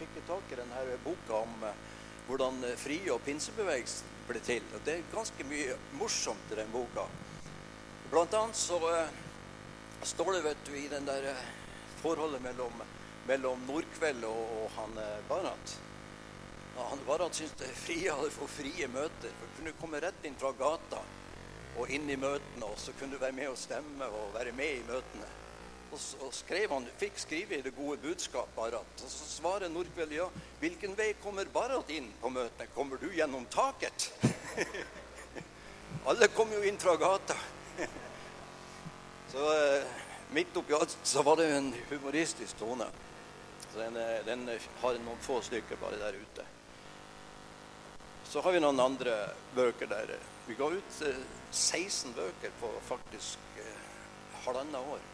fikk jeg tak i denne boka om eh, hvordan eh, frie og pinsebevegelsen ble til. Og det er ganske mye morsomt i den boka. Blant annet så eh, står det vet du, i den der eh, forholdet mellom, mellom Nordkveld og, og han Barrat. Ja, han Barrat syntes det frie hadde for frie møter. For kunne komme rett inn fra gata og inn i møtene, og så kunne du være med og stemme og være med i møtene. Og, så skrev han, fikk skrive i det gode budskap Barrat. Og så svarer Nordkveld ja, hvilken vei kommer Barrat inn på møtene? Kommer du gjennom taket? Alle kom jo inn fra gata. Så eh, midt oppi alt så var det en humoristisk tone. Så den, eh, den eh, har noen få stykker bare der ute. Så har vi noen andre bøker der. Vi ga ut eh, 16 bøker på faktisk eh, halvannet år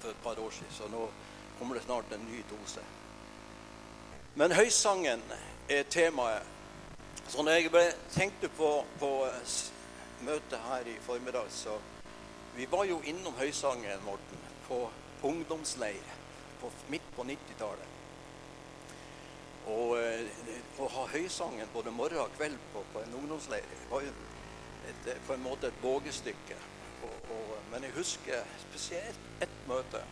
for et par år siden. Så nå kommer det snart en ny dose. Men høysangen er temaet. Så når jeg tenkte på, på eh, møtet her i formiddag, så Vi var jo innom høysangen, Morten, på ungdomsleir på, midt på 90-tallet. Og eh, å ha høysangen både morgen og kveld på, på en ungdomsleir var jo et, eh, på en måte et vågestykke. Og, og, men jeg husker spesielt ett møte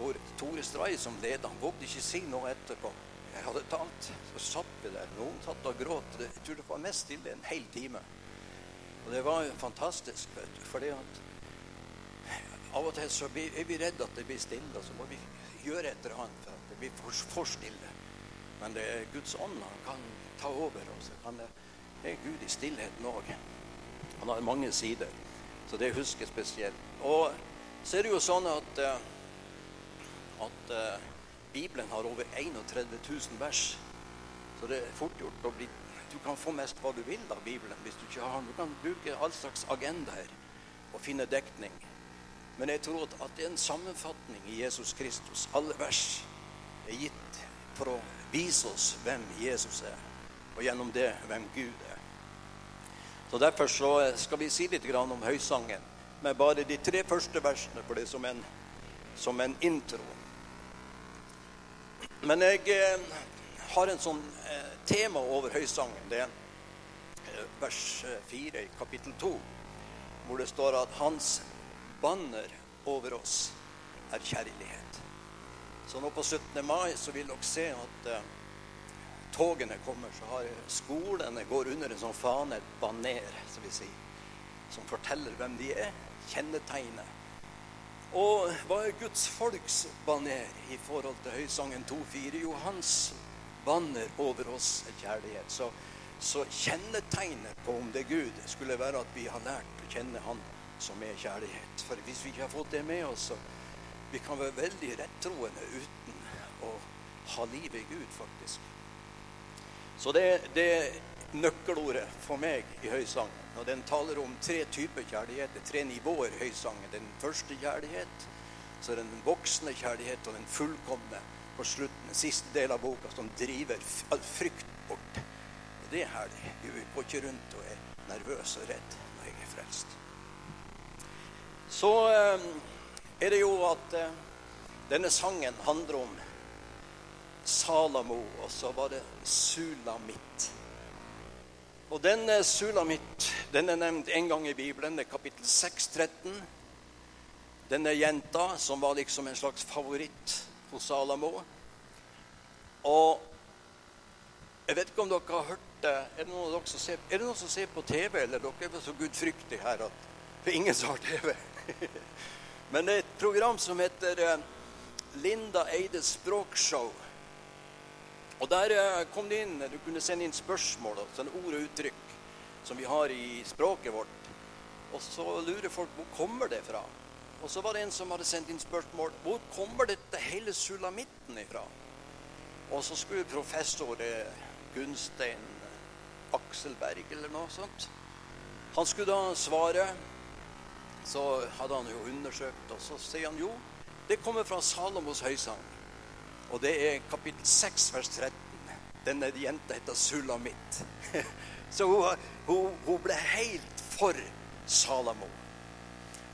hvor Tore Stray som leder, han vågde ikke si noe etterpå. Jeg hadde talt, så satt vi der. Noen satt og gråt. Jeg tror det var mest stille en hel time. Og det var fantastisk, vet du, at av og til så er vi redde at det blir stille, og så må vi gjøre et eller annet for at det blir for, for stille. Men det er Guds ånd han kan ta over, og så kan det er Gud i stillheten òg. Han har mange sider, så det husker jeg spesielt. Og så er det jo sånn at, eh, at eh, Bibelen har over 31 000 vers. Så det er fort gjort å bli Du kan få mest hva du vil av Bibelen hvis du ikke har den. Du kan bruke all slags agendaer og finne dekning. Men jeg tror at- det er en sammenfatning i Jesus Kristus. Alle vers er gitt for å vise oss hvem Jesus er, og gjennom det hvem Gud er. Så Derfor så skal vi si litt om høysangen, med bare de tre første versene, for det er som en, som en intro. Men jeg eh, har en sånn eh, tema over høysangen. Det er eh, vers eh, 4 i kapittel 2, hvor det står at hans banner over oss er kjærlighet. Så nå på 17. mai så vil dere se at togene kommer, så har skolene går under en sånn fane, et baner, som vi sier, som forteller hvem de er, kjennetegnet. Og hva er Guds folks baner i forhold til Høysangen 2.4? Jo, hans banner over oss er kjærlighet. Så, så kjennetegnet på om det er Gud, skulle være at vi har lært å kjenne Han som er kjærlighet. For hvis vi ikke har fått det med oss, så vi kan være veldig rettroende uten å ha livet i Gud, faktisk. Så det, det er nøkkelordet for meg i høysangen. Og den taler om tre typer kjærlighet, tre nivåer høysangen. Den første kjærlighet, så den voksne kjærlighet og den fullkomne på slutten, den siste del av boka, som driver all frykt bort. Og det er herlig. Vi går ikke rundt og er nervøs og redd når jeg er frelst. Så eh, er det jo at eh, denne sangen handler om Salamo, og så var det Sulamit. Og denne Sulamit den er nevnt en gang i Bibelen, det er kapittel 6, 13. Denne jenta som var liksom en slags favoritt hos Salamo. Og jeg vet ikke om dere har hørt det. Er det noen, som ser, er det noen som ser på TV, eller dere er så gudfryktige her at det ingen som har TV? Men det er et program som heter eh, Linda Eides språkshow. Og der eh, kom det inn, Du kunne sende inn spørsmål sånne ord og uttrykk som vi har i språket vårt. Og så lurer folk hvor kommer det fra. Og så var det en som hadde sendt inn spørsmål hvor kommer dette hele sulamitten ifra. Og så skulle professor eh, Gunstein Akselberg eller noe sånt Han skulle da svare. Så hadde han jo undersøkt, og så sier han jo det kommer fra Salomos høysang. Og det er kapittel 6, vers 13. Denne jenta heter Sulamit. Så hun, hun, hun ble helt for Salamo.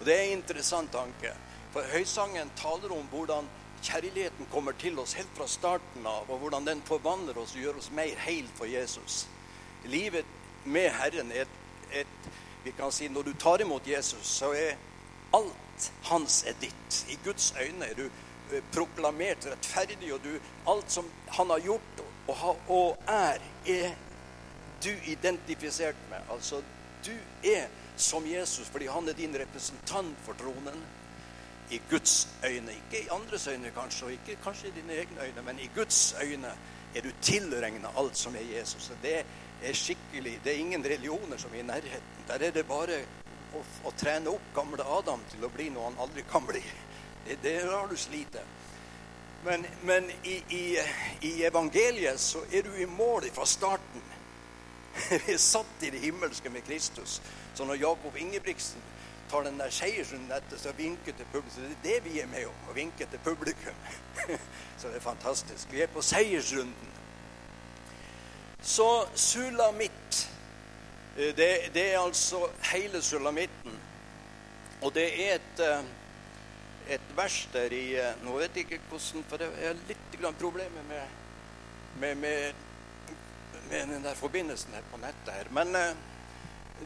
Og Det er en interessant tanke. For høysangen taler om hvordan kjærligheten kommer til oss helt fra starten av, og hvordan den forvandler oss og gjør oss mer heil for Jesus. Livet med Herren er et, et vi kan si, Når du tar imot Jesus, så er alt hans er ditt. I Guds øyne er du eh, proklamert rettferdig, og du, alt som han har gjort og, og er, er du identifisert med. Altså, du er som Jesus fordi han er din representant for tronen. I Guds øyne. Ikke i andres øyne, kanskje, og ikke kanskje i dine egne øyne, men i Guds øyne er du tilregna alt som er Jesus. Og det er skikkelig Det er ingen religioner som er i nærheten. Der er det bare å, å trene opp gamle Adam til å bli noe han aldri kan bli. Det, det har du slitt. Men, men i, i, i evangeliet så er du i mål fra starten. Vi er satt i det himmelske med Kristus. Så når Jakob Ingebrigtsen tar den der seiersrunden etter, så vinker til publikum. Det er det vi er med om, å vinke til publikum. Så det er fantastisk. Vi er på seiersrunden. Så sulamitt eh, det, det er altså hele sulamitten. Og det er et, eh, et vers der i eh, Nå vet jeg ikke hvordan For jeg har litt problemer med, med, med, med, den der forbindelsen her på nettet her. Men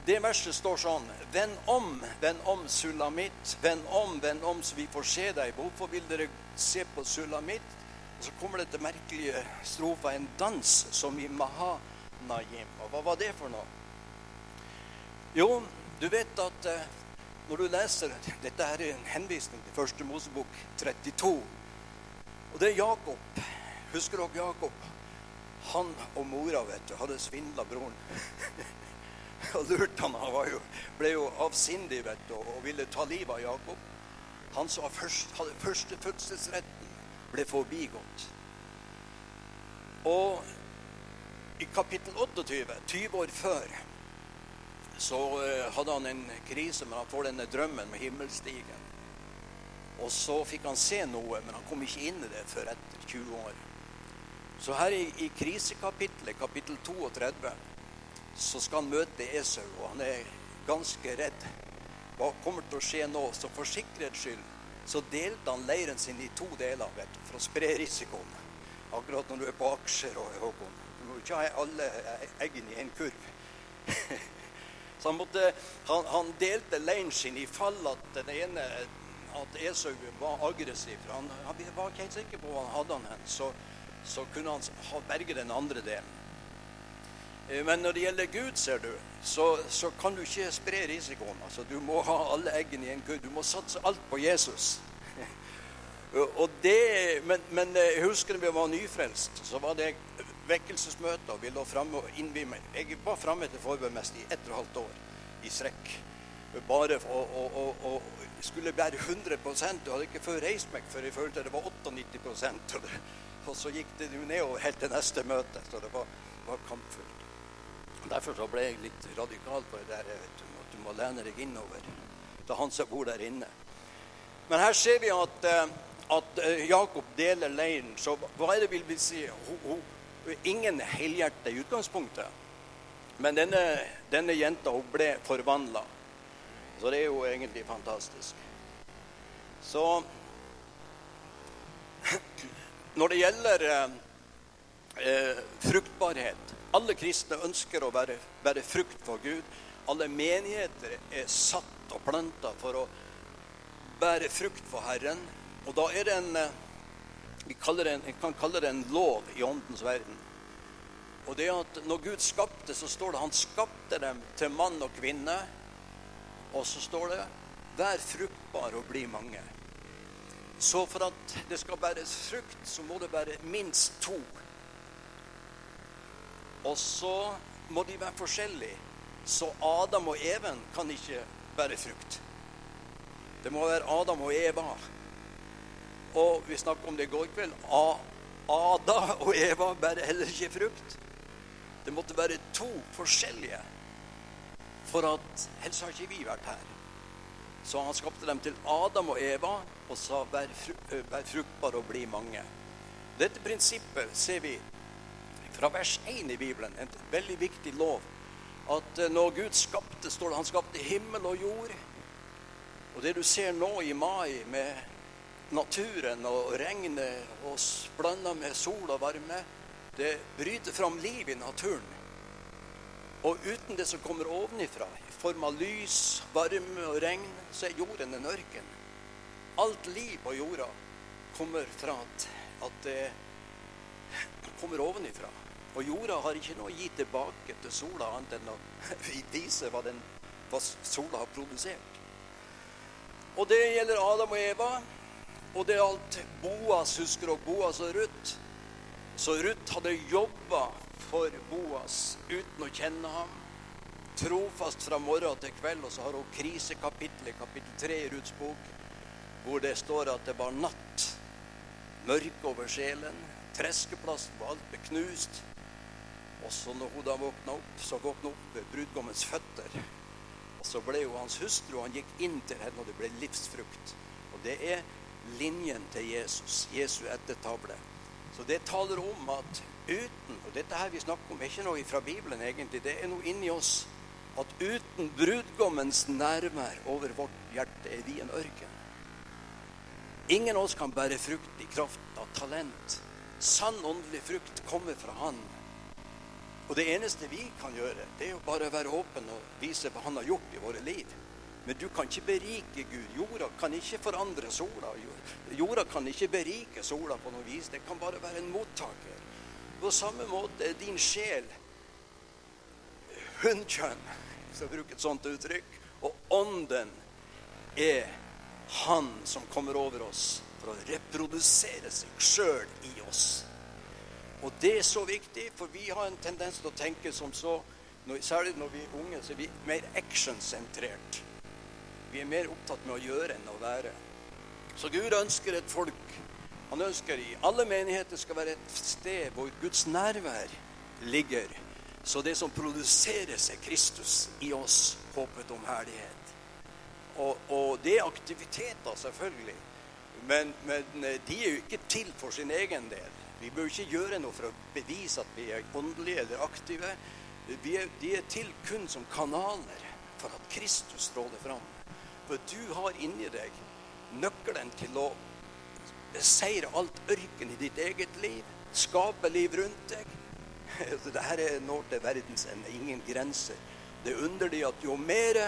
det verset står sånn Vend om, vend om sulamitt. Vend om, vend om, så vi får se deg. Hvorfor vil dere se på sulamitt? Og så kommer dette merkelige strofa, en dans som i Mahanajim. Og hva var det for noe? Jo, du vet at eh, når du leser Dette er en henvisning til første Mosebok 32. Og det er Jakob. Husker dere Jakob? Han og mora vet du, hadde svindla broren. og lurt han. Han jo, ble jo avsindig vet du, og ville ta livet av Jakob. Han som hadde første fødselsretten ble forbigått. Og i kapittel 28, 20 år før, så eh, hadde han en krise, men han får denne drømmen med himmelstigen. Og så fikk han se noe, men han kom ikke inn i det før etter 20 år. Så her i, i krisekapitlet, kapittel 32, så skal han møte Esau, og han er ganske redd. Hva kommer til å skje nå? Så for sikkerhets skyld så delte han leiren sin i to deler vet for å spre risikoen. Akkurat når du er på aksjer. og Håkon. Du må ikke ha alle eggene i en kurv. så han, måtte, han, han, delte leiren sin i fall at den ene at Esau var aggressiv. Han, han, var ikke helt sikker på hva han hadde han hen. Så, så kunne han ha berget den andre delen. Eh, men når det gjelder Gud, ser du, så, så kan du ikke spre risikoen. Altså, du må ha alle eggene i en kurv. Du må satse alt på Jesus. det, men, men, eh, husker da vi var nyfrelst, så var det vekkelsesmøte. og vi lå fremme og innvie Jeg var framme til forbønnsmester i ett og et halvt år i strekk. Bare og, og, og, skulle bære 100 og hadde ikke før reist meg før jeg følte det var 98 og, det, og så gikk det nedover helt til neste møte. Så det var, var kampfullt. Derfor så ble jeg litt radikal på det der du, at du må lene deg innover. Er han som bor der inne. Men her ser vi at, eh, at eh, Jakob deler leiren. Så hva er det vil vi si? Hun, hun, ingen helhjerte i utgangspunktet. Men denne, denne jenta hun ble forvandla. Så det er jo egentlig fantastisk. Så når det gjelder eh, fruktbarhet alle kristne ønsker å være, være frukt for Gud. Alle menigheter er satt og planta for å bære frukt for Herren. Og da er det en eh, Vi en, kan kalle det en lov i åndens verden. Og det at når Gud skapte, så står det han skapte dem til mann og kvinne. Og så står det 'vær fruktbar og bli mange'. Så for at det skal bæres frukt, så må det være minst to og så må de være forskjellige. Så Adam og Even kan ikke bære frukt. Det må være Adam og Eva. Og vi snakket om det i går kveld. Ada og Eva bærer heller ikke frukt. Det måtte være to forskjellige. For at helst har ikke vi vært her. Så han skapte dem til Adam og Eva og sa vær, fruktbar og bli mange. Dette prinsippet ser vi fra vers 1 i Bibelen, en veldig viktig lov. At eh, når Gud skapte, står det han skapte himmel og jord. Og det du ser nå i mai med naturen og regnet og blanda med sol og varme, det bryter fram liv i naturen. Og uten det som kommer ovenifra, i form av lys, varme og regn, så er jorden en ørken. Alt liv på jorda kommer fra at, at det kommer ovenifra. Og jorda har ikke noe å gi tilbake til sola annet enn å vise hva, den, hva sola har produsert. Og det gjelder Adam og Eva. Og det gjaldt Boas, husker dere Boas og Ruth? Så Ruth hadde jobba for Boas uten å kjenne ham. Trofast fra morgen til kveld. Og så har hun krisekapittelet, kapittel 3 i Ruths bok, hvor det står at det var natt. Mørke over sjelen. Treskeplassen var alt beknust. Og så når hun da våkna opp, så våkna opp ved brudgommens føtter. Og så ble hun hans hustru, og han gikk inn til henne, og det ble livsfrukt. Og det er linjen til Jesus, Jesu ettertavle. Så det taler om at uten Og dette her vi snakker om, er ikke noe fra Bibelen, egentlig. Det er noe inni oss. At uten brudgommens nærvær over vårt hjerte er vi en ørken. Ingen av oss kan bære frukt i kraft av talent. Sann åndelig frukt kommer fra Han. Og det eneste vi kan gjøre, det er jo bare å være åpen og vise hva Han har gjort i våre liv. Men du kan ikke berike Gud. Jorda kan ikke forandre sola. Jorda kan ikke berike sola på noe vis. Det kan bare være en mottaker. På samme måte er din sjel hunnkjønn, hvis jeg bruker et sånt uttrykk. Og ånden er han som kommer over oss for å reprodusere seg sjøl i oss. Og det er så viktig, for vi har en tendens til å tenke som så Særlig når vi er unge, så er vi mer actionsentrert. Vi er mer opptatt med å gjøre enn å være. Så Gud ønsker et folk. Han ønsker i alle menigheter skal være et sted hvor Guds nærvær ligger. Så det som produseres, er Kristus i oss, håpet om herlighet. Og, og det er aktiviteter, selvfølgelig. Men, men, de er jo ikke til for sin egen del. Vi bør ikke gjøre noe for å bevise at vi er åndelige eller aktive. Er, de er til kun som kanaler for at Kristus stråler fram. For du har inni deg nøkkelen til å beseire alt ørken i ditt eget liv. Skape liv rundt deg. Dette er når til verdens ende. Ingen grenser. Det er underlig at jo mer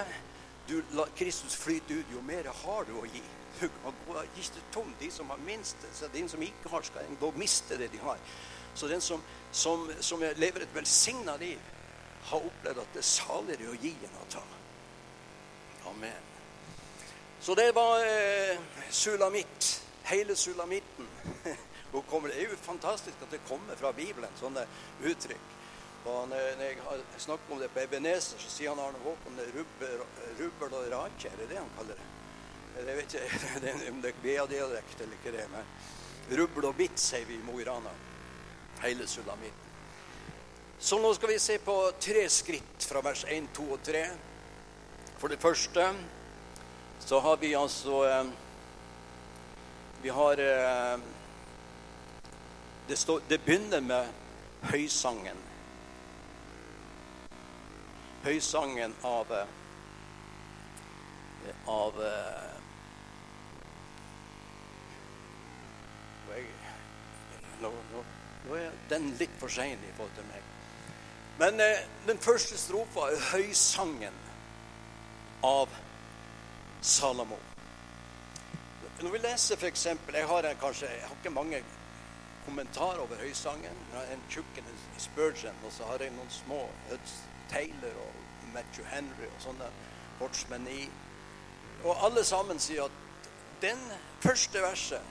du lar Kristus flyte ut, jo mer har du å gi. Du kan gå ikke tom. De som har minst, så de som ikke har, skal gå miste det de har. Så den som, som, som lever et velsigna liv, har opplevd at det er saligere å gi enn å ta. Amen. Så det var eh, sulamitt. Hele sulamitten. det er jo fantastisk at det kommer fra Bibelen, sånne uttrykk. Og når jeg har snakket om det på Ebenezer, så sier han Arne Håkon rubbel, rubbel og rake. Er det det han kaller det? Jeg vet ikke om det er BA-dialekt eller ikke det. Men rubbel og bitt, sier vi i Mo i Rana. Hele sulamitten. Så nå skal vi se på tre skritt fra vers 1, 2 og 3. For det første så har vi altså eh, Vi har eh, det, står, det begynner med høysangen. Høysangen av eh, av nå, nå, nå, er den litt for sein i forhold til meg. Men den første strofa er høysangen av Salomo. Når vi leser f.eks. Jeg har kanskje jeg har ikke mange kommentarer over høysangen. En tjukken Spurgeon, og så har jeg noen små Taylor og Matthew Henry og sånne sportsmenn i. Og alle sammen sier at den første verset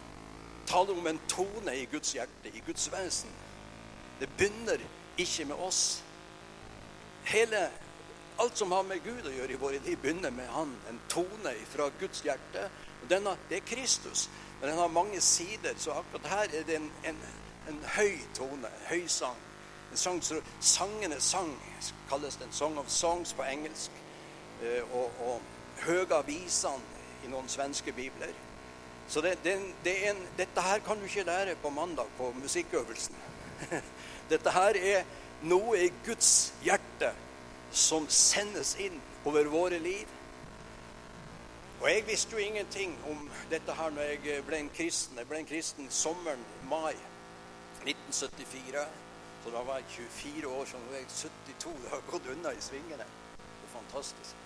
taler om en tone i Guds hjerte, i Guds vesen. Det begynner ikke med oss. Hele Alt som har med Gud å gjøre i våre liv, begynner med Han. En tone fra Guds hjerte. Og denne, det er Kristus. Men den har mange sider, så akkurat her er det en, en, en høy tone. En høy sang. En sang som Sangenes sang kalles den. Song of Songs på engelsk. Eh, og, og Høga visene i noen svenske bibler. Så det, det, det en, dette her kan du ikke lære på mandag på musikkøvelsen. Dette her er noe i Guds hjerte som sendes inn over våre liv. Og jeg visste jo ingenting om dette her når jeg ble en kristen. Jeg ble en kristen sommeren mai 1974. Så da var jeg 24 år, så nå er jeg 72. Det har gått unna i svingene. Det er fantastisk.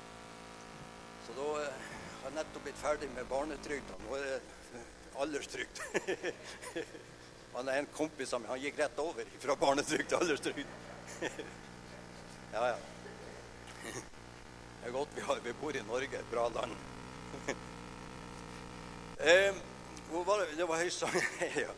Så da eh, har jeg nettopp blitt ferdig med barnetrygd. Nå er det alderstrygd. Han er en kompis av meg. Han gikk rett over fra barnetrygd til alderstrygd. Ja, ja. Det er godt vi, har, vi bor i Norge, et bra land. Eh, var det? Det var høysang. ja.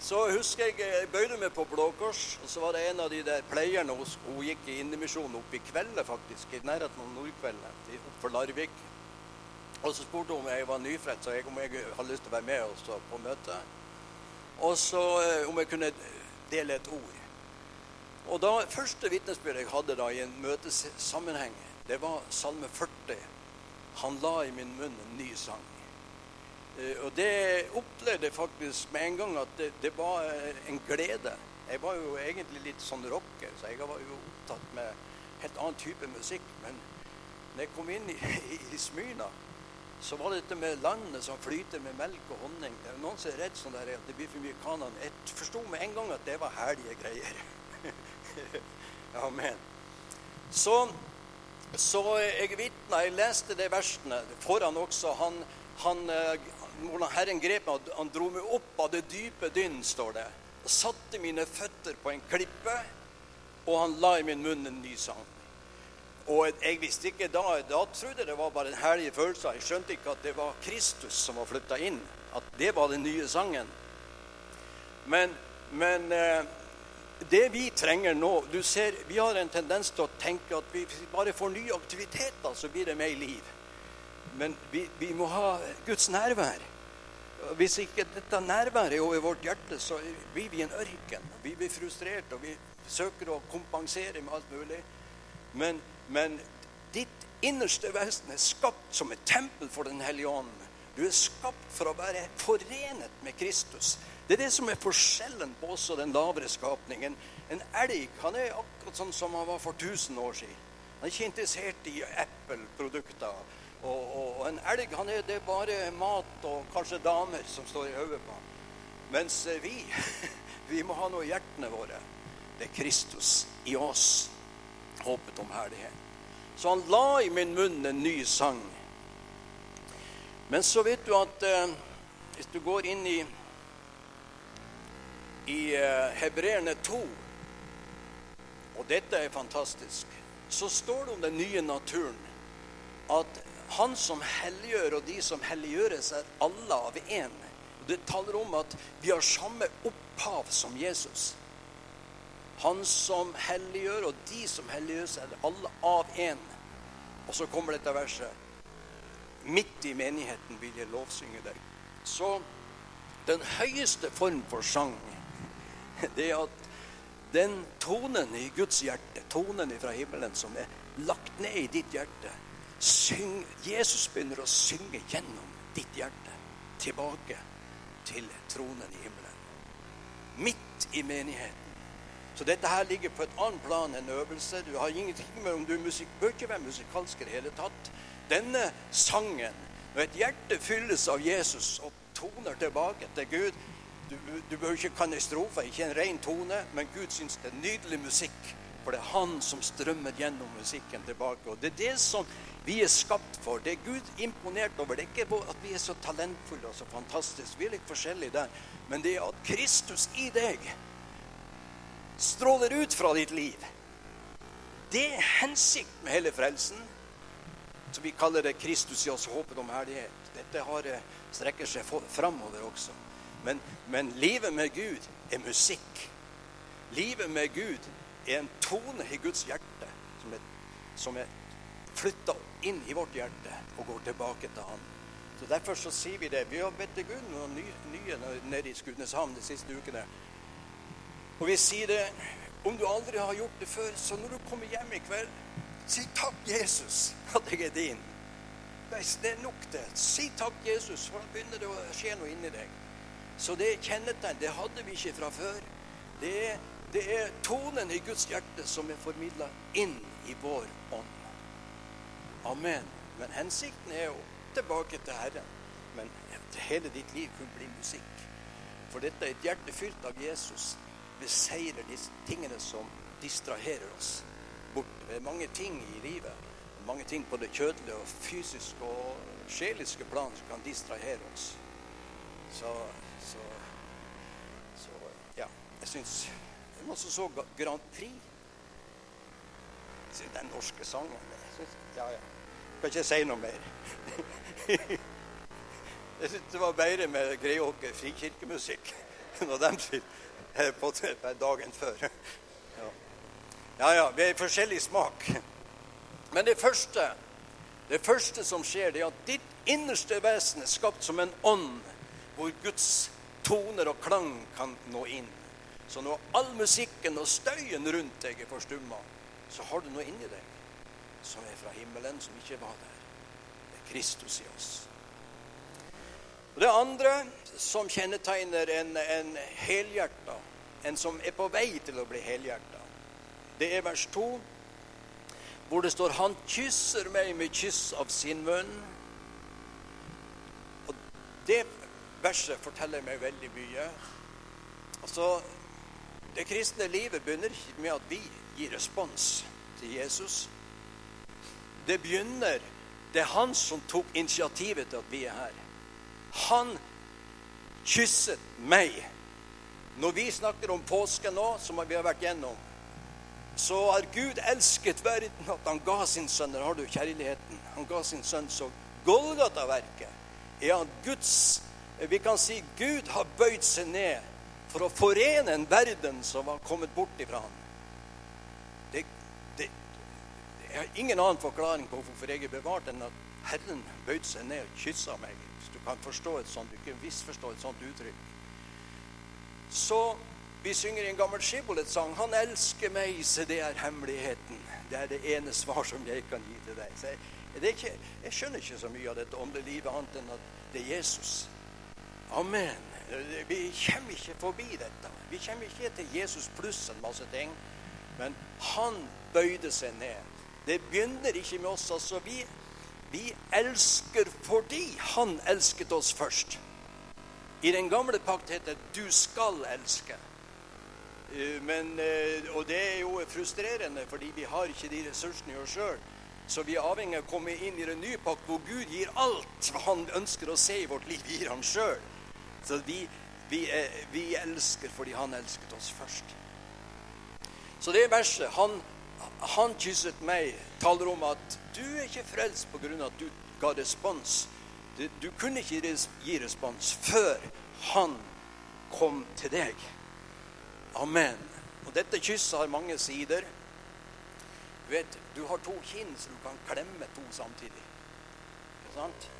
Så husker jeg jeg bøyde meg på Blå Kors, og så var det en av de der pleierne hos Hun gikk i Indremisjonen oppe i kveldet faktisk, i nærheten av Nordkvelden, oppe for Larvik. Og så spurte hun om jeg var nyfrelst, jeg, om jeg hadde lyst til å være med også på møtet. Og så eh, om jeg kunne dele et ord. Og da, Første vitnesbyrd jeg hadde da i en møtesammenheng, det var Salme 40. Han la i min munn en ny sang. Eh, og det opplevde jeg faktisk med en gang at det, det var eh, en glede. Jeg var jo egentlig litt sånn rocker, så jeg var jo opptatt med helt annen type musikk. Men når jeg kom inn i, i, i Smyrna, så var det dette med landet som flyter med melk og honning. Det er noen som er redd sånn der, at det blir for mye kanan. Jeg forsto med en gang at det var herlige greier. Amen. Så, så jeg vitna, jeg leste de versene foran også. Han, han, eh, hvordan Herren grep meg, han dro meg opp av det dype dynn, står det. Og satte mine føtter på en klippe, og han la i min munn en ny sang. Og jeg visste ikke da Da trodde jeg det var bare en herlig følelse. Jeg skjønte ikke at det var Kristus som var flytta inn. At det var den nye sangen. Men, men eh, det vi trenger nå du ser, Vi har en tendens til å tenke at vi bare får nye aktiviteter, så blir det mer liv. Men vi, vi må ha Guds nærvær. Hvis ikke dette nærværet er over vårt hjerte, så blir vi en ørken. Vi blir frustrert, og vi søker å kompensere med alt mulig. Men, men ditt innerste vesen er skapt som et tempel for Den hellige ånd. Du er skapt for å være forenet med Kristus. Det er det som er forskjellen på oss og den lavere skapningen. En elg han er akkurat sånn som han var for 1000 år siden. Han er ikke interessert i Apple-produkter og, og, og en elg han er det bare mat og kanskje damer som står i hodet på. Mens eh, vi, vi må ha noe i hjertene våre. Det er Kristus i oss. Håpet om herlighet. Så han la i min munn en ny sang. Men så vet du at eh, hvis du går inn i, i eh, Hebreerne 2 Og dette er fantastisk. Så står det om den nye naturen at han som helliggjør, og de som helliggjøres, er alle av én. Det taler om at vi har samme opphav som Jesus. Han som helliggjør, og de som helliggjøres, er alle av én. Og så kommer dette verset. Midt i menigheten vil jeg lovsynge deg. Så den høyeste form for sang, det er at den tonen i Guds hjerte, tonen fra himmelen som er lagt ned i ditt hjerte, Syng, Jesus begynner å synge gjennom ditt hjerte tilbake til tronen i himmelen. Midt i menigheten. Så dette her ligger på et annet plan enn øvelse. Du har ingenting med om du musik, bør ikke være musikalsk i det hele tatt. Denne sangen, når et hjerte fylles av Jesus og toner tilbake til Gud Du, du behøver ikke kan ei strofe, ikke en ren tone, men Gud syns det er nydelig musikk. For det er Han som strømmer gjennom musikken tilbake. Og det er det som vi er skapt for. Det er Gud imponert over. Det er ikke at vi er så talentfulle og så fantastiske. Vi er litt forskjellige der. Men det er at Kristus i deg stråler ut fra ditt liv. Det er hensikt med hele frelsen. Så vi kaller det Kristus i oss, håpet om herlighet. Dette har, eh, strekker seg framover også. Men, men livet med Gud er musikk. Livet med Gud er en tone i Guds hjerte som er, som er flytta inn i vårt hjerte og går tilbake til Han. Så Derfor så sier vi det. Vi har bedt til Gud noen nye, nye nede i Skudeneshavn de siste ukene. Og vi sier det om du aldri har gjort det før, så når du kommer hjem i kveld, si takk, Jesus, at jeg er din. Det er nok, det. Si takk, Jesus, for da begynner det å skje noe inni deg. Så det kjennetegn. Det hadde vi ikke fra før. Det er, det er tonen i Guds hjerte som er formidla inn i vår ånd. Amen. Men hensikten er jo tilbake til Herren. Men hele ditt liv kunne bli musikk. For dette er et hjerte fylt av Jesus beseirer disse tingene som distraherer oss bort. Det er mange ting i livet, mange ting på det kjødelige og fysiske og sjeliske plan som kan distrahere oss. Så, så, så ja. Jeg syns noen som så Grand Prix. Den norske sangen. Synes, ja, ja. Kan ikke si noe mer. Jeg syns det var bedre med Greåker frikirkemusikk når de spiller på dagen før. Ja. ja ja, vi er forskjellig smak. Men det første, det første som skjer, det er at ditt innerste vesen er skapt som en ånd hvor Guds toner og klang kan nå inn. Så når all musikken og støyen rundt deg er forstumma, så har du noe inni deg som er fra himmelen, som ikke var der. Det er Kristus i oss. Og Det andre som kjennetegner en, en helhjerta, en som er på vei til å bli helhjerta, det er vers 2, hvor det står 'Han kysser meg med kyss av sin munn'. Og Det verset forteller meg veldig mye. Altså, Det kristne livet begynner ikke med at vi gir respons til Jesus. Det begynner Det er han som tok initiativet til at vi er her. Han kysset meg. Når vi snakker om påske nå, som vi har vært gjennom, så har Gud elsket verden at han ga sin sønn. Der har du kjærligheten. Han ga sin sønn. Så Golgata-verket er at Guds Vi kan si Gud har bøyd seg ned for å forene en verden som var kommet bort ifra ham. Det, det, det er ingen annen forklaring på hvorfor jeg er bevart, enn at Herren bøyde seg ned og kyssa meg kan forstå et sånt, du kan misforstå et sånt uttrykk. Så vi synger en gammel Skibolet-sang 'Han elsker meg, så det er hemmeligheten'. Det er det ene svar som jeg kan gi til deg. Jeg, ikke, jeg skjønner ikke så mye av dette åndelige livet annet enn at det er Jesus. Amen. Vi kommer ikke forbi dette. Vi kommer ikke til Jesus pluss en masse ting. Men han bøyde seg ned. Det begynner ikke med oss. altså Vi vi elsker fordi Han elsket oss først. I den gamle pakt heter det 'du skal elske'. Eh, men, eh, og det er jo frustrerende, fordi vi har ikke de ressursene i oss sjøl. Så vi er avhengig av å komme inn i den nye pakt, hvor Gud gir alt han ønsker å se i vårt liv, gir han sjøl. Så vi, vi, vi, elsker fordi han elsket oss først. Så det verset han han kysset meg, taler om at du er ikke frelst pga. at du ga respons. Du, du kunne ikke gi respons før han kom til deg. Amen. Og dette kysset har mange sider. Du vet, du har to kinn, så du kan klemme to samtidig. Ikke sant?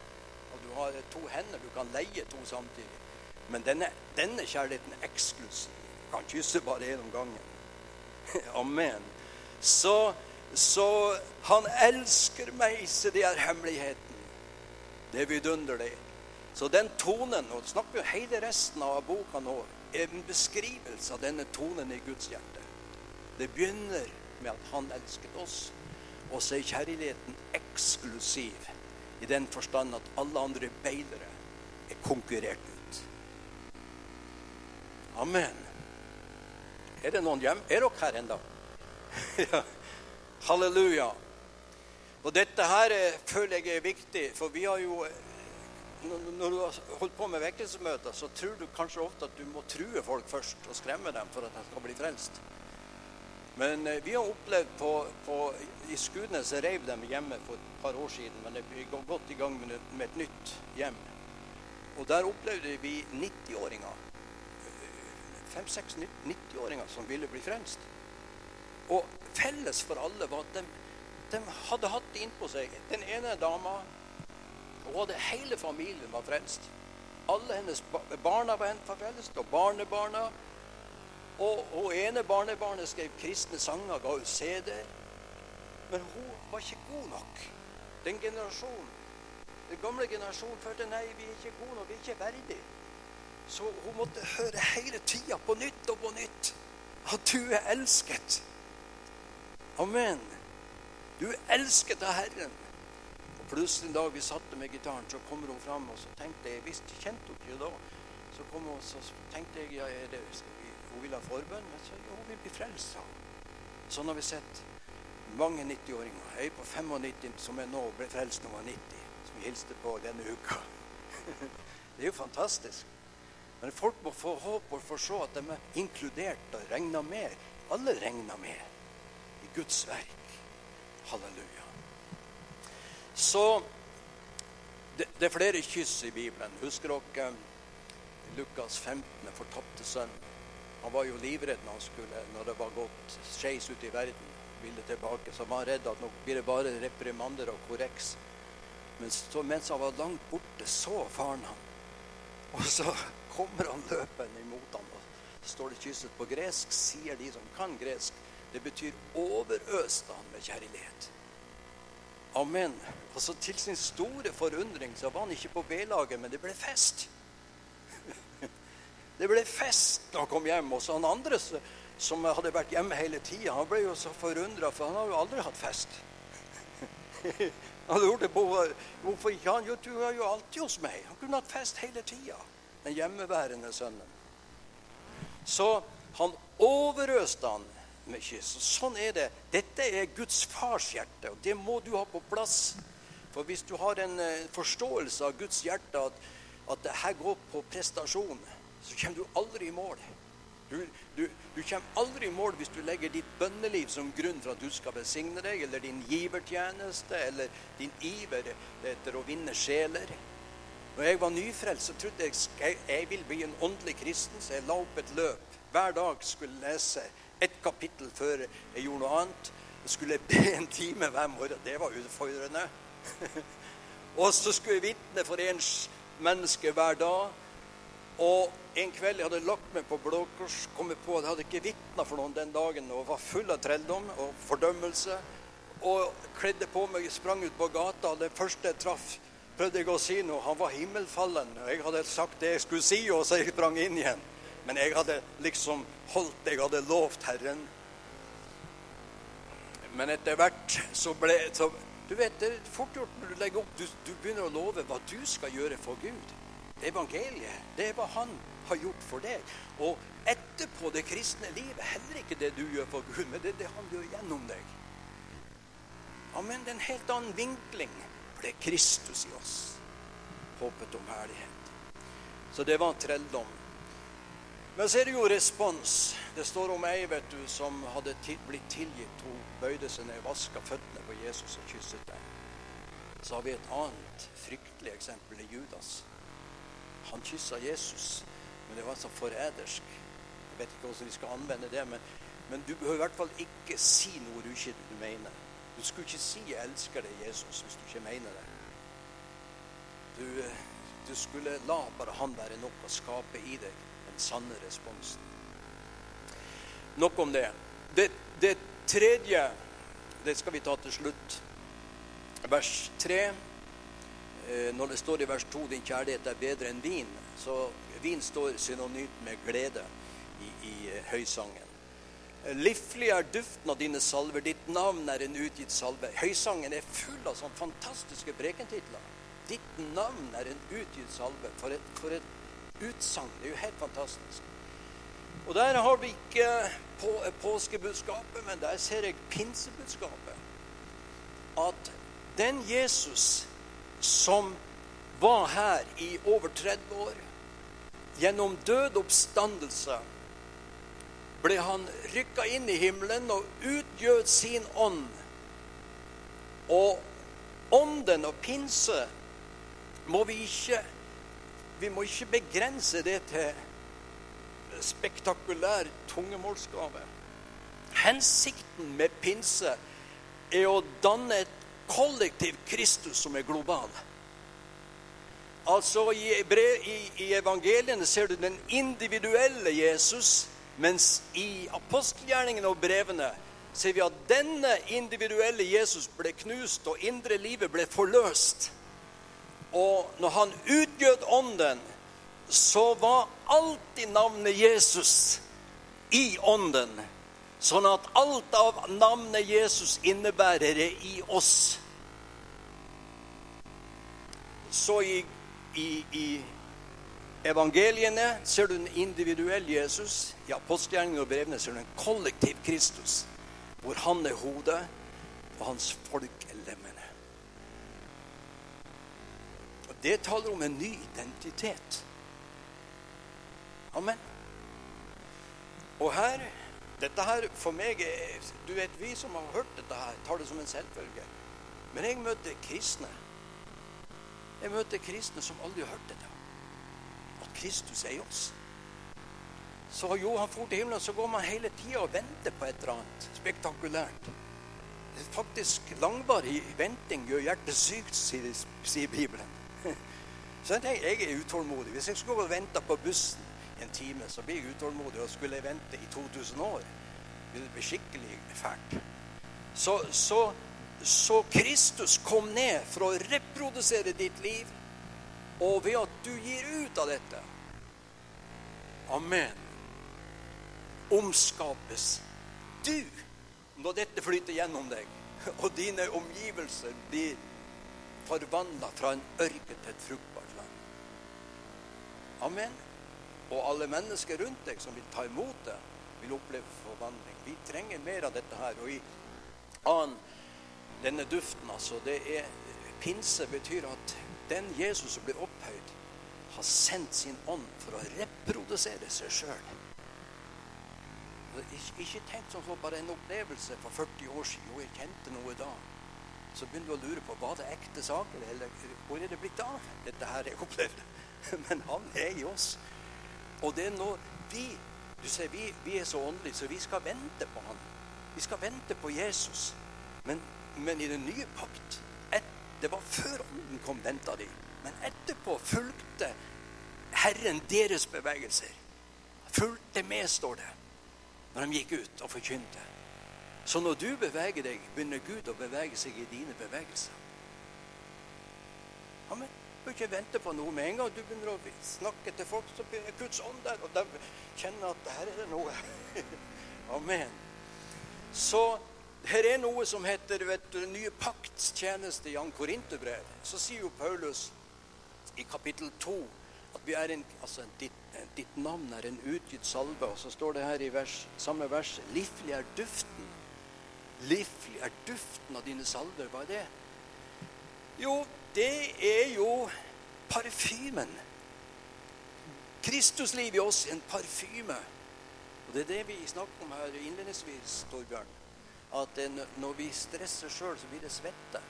Og du har to hender, du kan leie to samtidig. Men denne, denne kjærligheten er eksklusiv. Kan kysse bare én om gangen. Amen. Så, så han elsker meg, så det er hemmeligheten. Det er vidunderlig. Så den tonen, og snakker jo hele resten av boka nå, er en beskrivelse av denne tonen i Guds hjerte. Det begynner med at han elsket oss, og så er kjærligheten eksklusiv i den forstand at alle andre beilere er konkurrert ut. Amen. Er det noen hjem? Er dere her ennå? ja. Halleluja. Og dette her eh, føler jeg er viktig, for vi har jo eh, Når du har holdt på med vekkelsesmøter, så tror du kanskje ofte at du må true folk først og skremme dem for at de skal bli frelst. Men eh, vi har opplevd på, på I Skudenes reiv dem hjemme for et par år siden, men vi går godt i gang med et nytt hjem. Og der opplevde vi 90-åringer. Fem-seks 90-åringer som ville bli frelst. Og felles for alle var at de, de hadde hatt det innpå seg. Den ene dama og Hele familien var frelst. Alle hennes barna var frelst, og barnebarna. Og, og ene barnebarnet skrev kristne sanger, ga ut CD-er. Men hun var ikke god nok. Den generasjonen, den gamle generasjonen følte nei, vi er ikke gode nok, vi er ikke verdige. Så hun måtte høre hele tida på nytt og på nytt at du er elsket. Amen. Du er elsket av Herren. Og Plutselig en dag vi satte med gitaren, så kommer hun fram, og så tenkte jeg Visst kjente hun ikke da. Så kom hun, så tenkte jeg ja, det, hun vil ha forbønn. Men så ja, hun vil bli frelst. Sånn har vi sett mange 90-åringer. Ei på 95 som er nå ble frelst når hun var 90, som vi hilste på denne uka. det er jo fantastisk. Men folk må få håp og få se at de er inkludert og regna med. Alle regner med i Guds verk. Halleluja. Så det, det, er flere kyss i Bibelen. Husker dere Lukas 15, fortapte sønn? Han var jo livredd når, han skulle, når det var gått skeis ut i verden. ville tilbake, Så var redd at nå blir det bare reprimander og korreks. Men så, mens han var langt borte, så faren han. Og så kommer han løpende imot ham. Og står det kysset på gresk, sier de som kan gresk. Det betyr overøste han med kjærlighet. Amen. Altså Til sin store forundring så var han ikke på B-laget, men det ble fest. Det ble fest da han kom hjem. Og så han andre som hadde vært hjemme hele tida, han ble jo så forundra, for han har jo aldri hatt fest. Han lurte på hvorfor ikke han Jo, du er jo alltid hos meg. Han kunne hatt fest hele tida. Den hjemmeværende sønnen. Så han overøste han med kyss. Og sånn er det. Dette er Guds fars hjerte, og det må du ha på plass. For hvis du har en eh, forståelse av Guds hjerte, at, at det her går på prestasjon, så kommer du aldri i mål. Du, du, du, kommer aldri i mål hvis du legger ditt bønneliv som grunn for at du skal besigne deg, eller din givertjeneste, eller din iver etter å vinne sjeler. Når jeg var nyfrelst, så trodde jeg jeg, jeg ville bli en åndelig kristen, så jeg la opp et løp. Hver dag skulle lese ett kapittel før jeg gjorde noe annet. Jeg skulle be en time hver morgen. Det var utfordrende. og så skulle jeg vitne for ens menneske hver dag. Og en kveld jeg hadde lagt meg på Blå Kors, kom jeg på at jeg hadde ikke vitna for noen den dagen og var full av trelldom og fordømmelse. Og kledde på meg, sprang ut på gata. og Det første jeg traff, prøvde jeg å si noe. Han var himmelfallen. Og jeg hadde sagt det jeg skulle si, og så jeg sprang inn igjen. Men jeg hadde liksom holdt jeg hadde lovt Herren. Men etter hvert så ble så, Du vet, det er fort gjort når du legger opp du, du, begynner å love hva du skal gjøre for Gud. Det er evangeliet. Det er hva Han har gjort for deg. Og etterpå det kristne livet heller ikke det du gjør for Gud, men det er det Han gjør gjennom deg. Amen. Det er en helt annen vinkling. Det er Kristus i oss. Håpet om herlighet. Så det var trelldom. Men så er det jo respons. Det står om ei vet du, som hadde blitt tilgitt. Hun bøyde seg ned, vaska føttene på Jesus og kysset dem. Så har vi et annet fryktelig eksempel i Judas. Han kyssa Jesus, men det var så forrædersk. Jeg vet ikke hvordan vi skal anvende det, men, men du behøver i hvert fall ikke si noe du ikke mener. Du skulle ikke si 'jeg elsker deg, Jesus', hvis du ikke mener det. Du, du skulle la bare han være nok å skape i deg sanne responsen. Nok om det. det. Det tredje, det skal vi ta til slutt. Vers 3. Eh, når det står i vers 2 din kjærlighet er bedre enn vin, så vin står synonymt med glede i, i eh, høysangen. Liflig er duften av dine salver, ditt navn er en utgitt salve. Høysangen er full av sånne fantastiske prekentitler. Ditt navn er en utgitt salve. For et, for et utsagn. Det er jo helt fantastisk. Og der har vi ikke på, påskebudskapet, men der ser jeg pinsebudskapet. At den Jesus som var her i over 30 år, gjennom død oppstandelse, ble han rykka inn i himmelen og utgjød sin ånd. Og ånden og pinse må vi ikke vi må ikke begrense det til spektakulær tungemålsgave. Hensikten med pinse er å danne et kollektiv Kristus som er global. Altså i, i, i, evangeliene ser du den individuelle Jesus, mens i apostelgjerningene og brevene ser vi at denne individuelle Jesus ble knust, og indre livet ble forløst. Og når han utgjød ånden, så var alltid navnet Jesus i ånden. Sånn at alt av navnet Jesus innebærer, det i oss. Så i, i, i evangeliene ser du en individuell Jesus. I apostelgjerningene og brevene ser du en kollektiv Kristus, hvor han er hodet, og hans folk er lemmene. Og Det taler om en ny identitet. Amen. Og her Dette her for meg er Du vet, vi som har hørt dette her, tar det som en selvfølge. Men jeg møter kristne. Jeg møter kristne som aldri har hørt dette. Kristus er i oss. Så jo, han for til himmelen, så går man hele tida og venter på et eller annet spektakulært. Faktisk langvarig venting gjør hjertet sykt, sier, Bibelen. Så jeg, jeg er utålmodig. Hvis jeg skulle gå vente på bussen en time, så blir jeg utålmodig. Og skulle jeg vente i 2000 år, det bli skikkelig fælt. Så, så, så Kristus kom ned for å reprodusere ditt liv, og ved at du gir ut av dette Amen. Omskapes du når dette flyter gjennom deg, og dine omgivelser blir forvandla fra en ørken til et fruktbart land. Amen. Og alle mennesker rundt deg som vil ta imot det, vil oppleve forvandling. Vi trenger mer av dette her. Og i annen, denne duften, altså, det er Pinse betyr at den Jesus som blir opphøyd, har sendt sin ånd for å reprodusere seg sjøl. Ikke, ikke tenk som så bare en opplevelse for 40 år siden. Jo, jeg kjente noe da. Så begynner du å lure på var det ekte saker, eller hvor er det blitt av dette her jeg opplevde. Men han er i oss. Og det er nå vi du ser, vi, vi er så åndelige, så vi skal vente på han. Vi skal vente på Jesus. Men, men i den nye pakt Det var før ånden kom, venta de. Men etterpå fulgte Herren deres bevegelser. Fulgte med, står det når de gikk ut og forkynte. Så når du beveger deg, begynner Gud å bevege seg i dine bevegelser. Amen. Du ikke vente på noe med en gang. Du begynner å snakke til folk, så blir Guds ånd der, og de kjenner at her er det noe. Amen. Så her er noe som heter vet du, nye pakts tjeneste i Jan Korinterbrev. Så sier jo Paulus i kapittel 2 at vi er en, altså, ditt, ditt, navn er en utgitt salve. Og så står det her i vers, samme vers Livlig er duften. Livlig er duften av dine salver. Hva er det? Jo, det er jo parfymen. Kristuslivet i oss er en parfyme. Og Det er det vi snakker om her innledningsvis, Torbjørn. At når vi stresser sjøl, så blir det svette.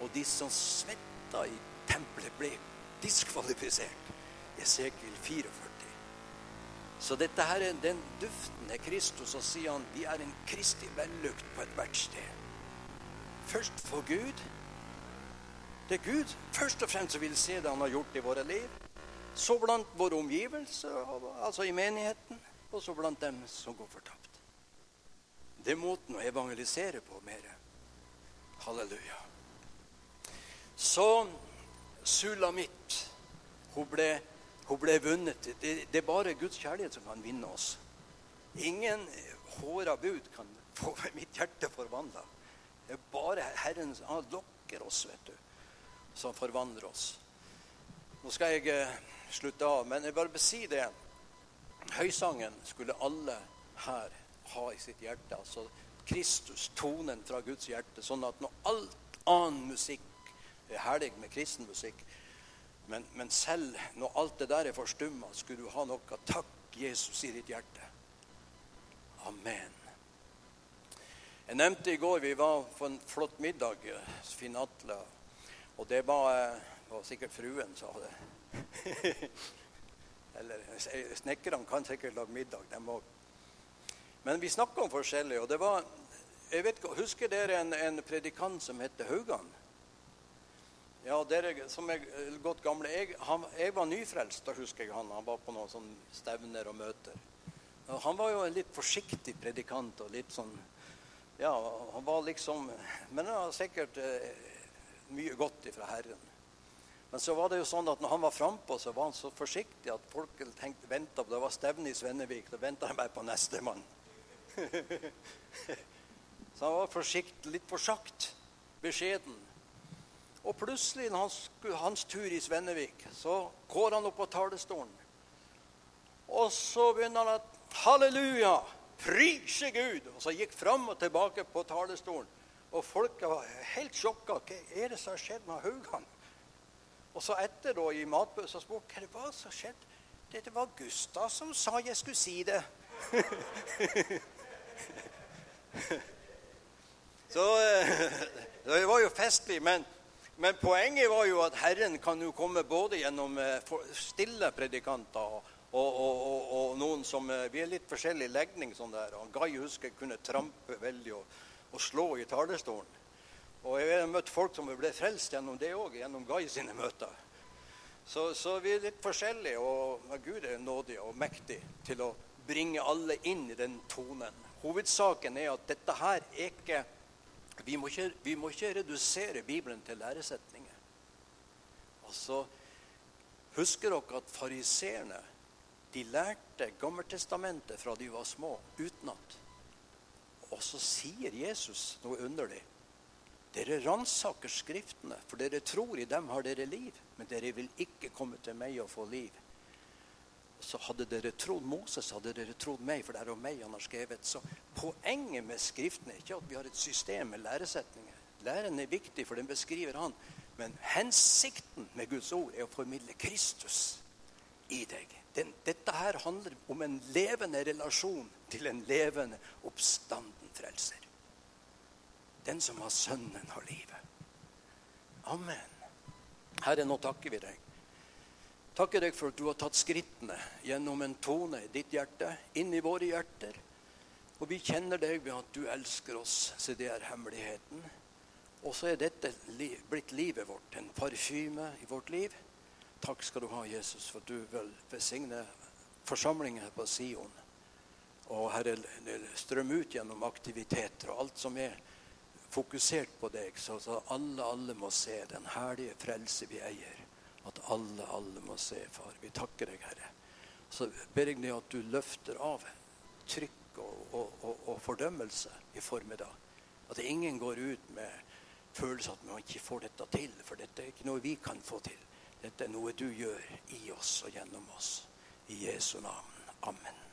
Og de som svetta i tempelet, ble diskvalifisert. Esekiel 44. Så dette her er den duften er Kristus, og sier han vi er en kristig vellukt på ethvert sted. Først for Gud, det er Gud først og fremst som vil se det han har gjort i våre liv. Så blant våre omgivelser, altså i menigheten, og så blant dem som går fortapt. Det er måten å evangelisere på mer. Halleluja. Så Sulamitt, hun ble, hun ble vunnet. Det, det, er bare Guds kjærlighet som kan vinne oss. Ingen håra bud kan få mitt hjerte forvandla. Det er bare Herren Han lokker oss, vet du som forvandler oss. Nå skal jeg eh, slutte av, men jeg bare si det. Høysangen skulle alle her ha i sitt hjerte. Altså Kristus, tonen fra Guds hjerte. Sånn at når alt annen musikk er herlig med kristen musikk, men, men, selv når alt det der er forstumma, skulle du ha noe takk Jesus i ditt hjerte. Amen. Jeg nevnte i går vi var på en flott middag. Finn Atle og det var, eh, var sikkert fruen sa det. Eller snekkerne kan sikkert lage middag, dem òg. Men vi snakka om forskjellig. Og det var jeg vet, Husker dere en, en predikant som het Haugan? Ja, dere som er godt gamle. Jeg, han, jeg var nyfrelst, da husker jeg han. Han var på noen sånne stevner og møter. Og han var jo en litt forsiktig predikant og litt sånn Ja, han var liksom Men han var sikkert eh, mye godt ifra Herren. Men så var det jo sånn at når han var frampå, så var han så forsiktig at folk tenkte, venta på Det var stevne i Svennevik. Da venta de bare på nestemann. Så han var forsiktig, litt for sakt, Beskjeden. Og plutselig, når han hans tur i Svennevik, så går han opp på talerstolen. Og så begynner han at Halleluja! Prise Gud! Og så gikk fram og tilbake på talerstolen. Og folket var helt sjokka. Hva er det som har skjedd med Haugan? Og så etter da i matbøssa spurte hva det var som skjedde. Det var Gustav som sa jeg skulle si det. så eh, det var jo festlig. Men, men, poenget var jo at Herren kan jo komme både gjennom eh, stille predikanter og, og, og, og noen som eh, Vi er litt forskjellig legning. sånn der. Og Guy husker kunne trampe veldig og, slå i talerstolen. Og jeg har møtt folk som ble frelst gjennom det òg, gjennom Guy sine møter. Så, så, vi er litt forskjellige, og Gud er nådig og mektig til å bringe alle inn i den tonen. Hovedsaken er at dette her er ikke Vi må ikke, vi må ikke redusere Bibelen til læresetninger. Altså, Husker dere at fariseerne de lærte Gammeltestamentet fra de var små, utenat? Og så sier Jesus noe underlig. Dere ransaker Skriftene, for dere tror i dem har dere liv. Men dere vil ikke komme til meg og få liv. Så hadde dere trodd Moses, hadde dere trodd meg, for det er om meg han har skrevet. Så poenget med Skriften er ikke at vi har et system med læresetninger. Læren er viktig, for den beskriver han. Men hensikten med Guds ord er å formidle Kristus i deg. Den, dette her handler om en levende relasjon til en levende, oppstanden frelser. Den som har Sønnen, har livet. Amen. Herre, nå takker vi deg. Takker deg for at du har tatt skrittene gjennom en tone i ditt hjerte, inn i våre hjerter. Og vi kjenner deg ved at du elsker oss, så det er hemmeligheten. Og så er dette blitt livet vårt, en parfyme i vårt liv. Takk skal du ha, Jesus, for at du vil besigne forsamlingen her på Sion. Og Herre, strøm ut gjennom aktiviteter og alt som er fokusert på deg, så alle, alle må se den herlige frelse vi eier. At alle, alle må se, far. Vi takker deg, Herre. Så ber jeg deg at du løfter av trykk og, og, og, og fordømmelse i formiddag. At ingen går ut med følelse at man ikke får dette til. For dette er ikke noe vi kan få til. Dette er noe du gjør i oss og gjennom oss. I Jesu navn. Amen.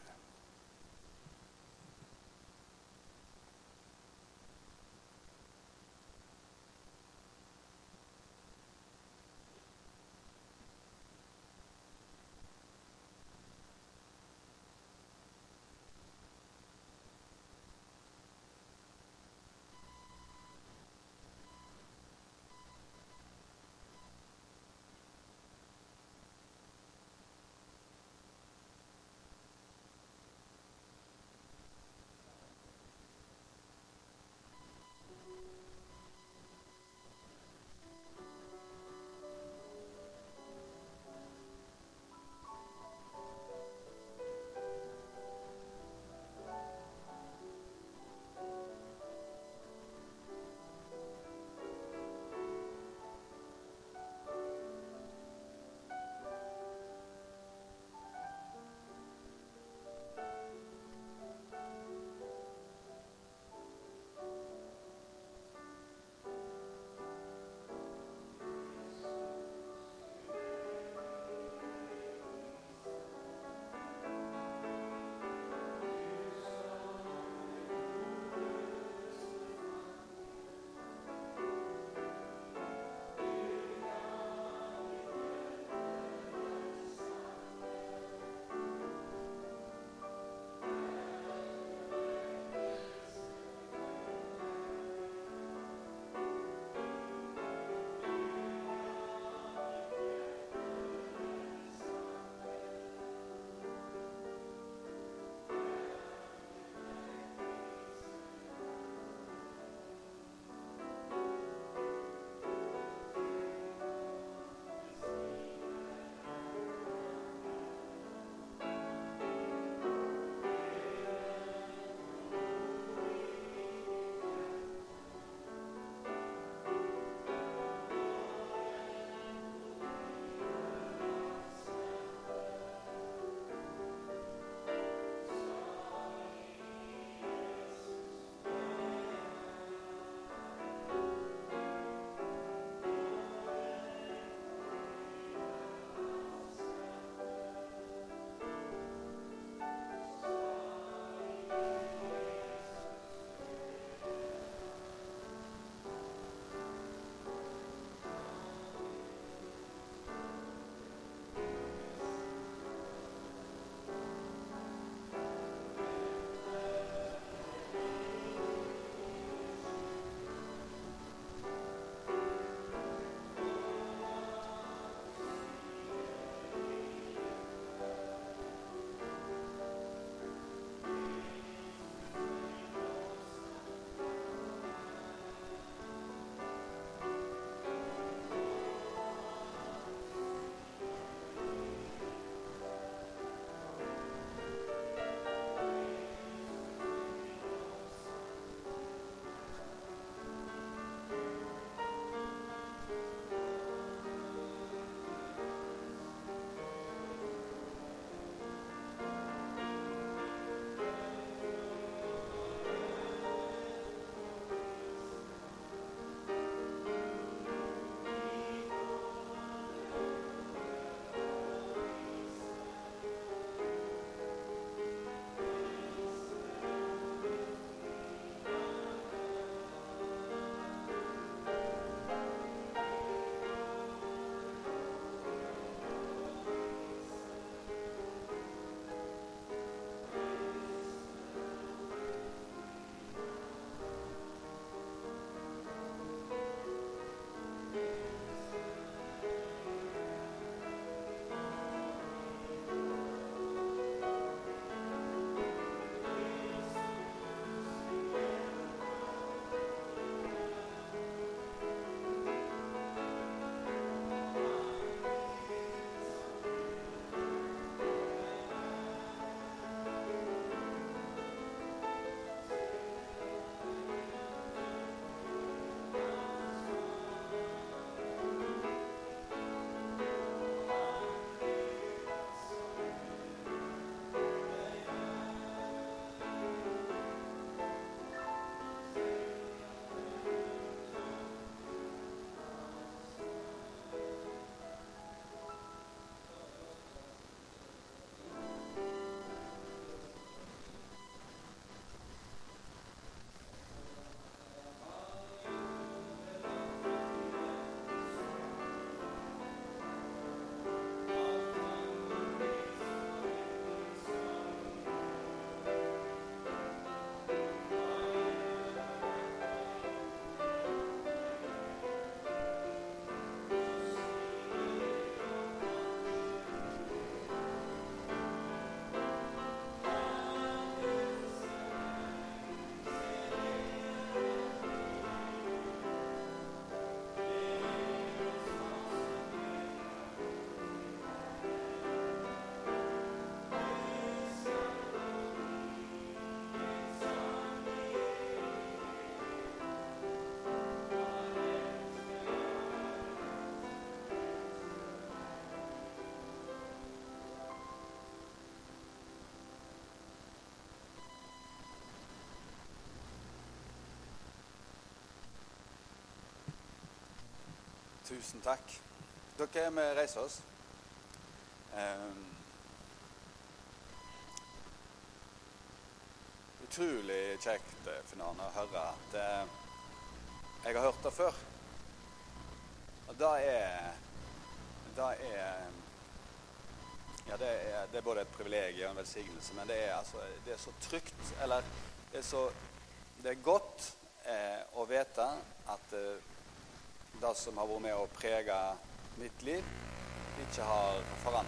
Tusen takk. Dere vi reiser oss. Um, utrolig kjekt for noen å høre at uh, jeg har hørt det før. Og det er Det er Ja, det er, det er både et privilegium og en velsignelse, men det er, altså, det er så trygt Eller det er så Det er godt eh, å vite at eh, det som har vært med å prege mitt liv, ikke har forandra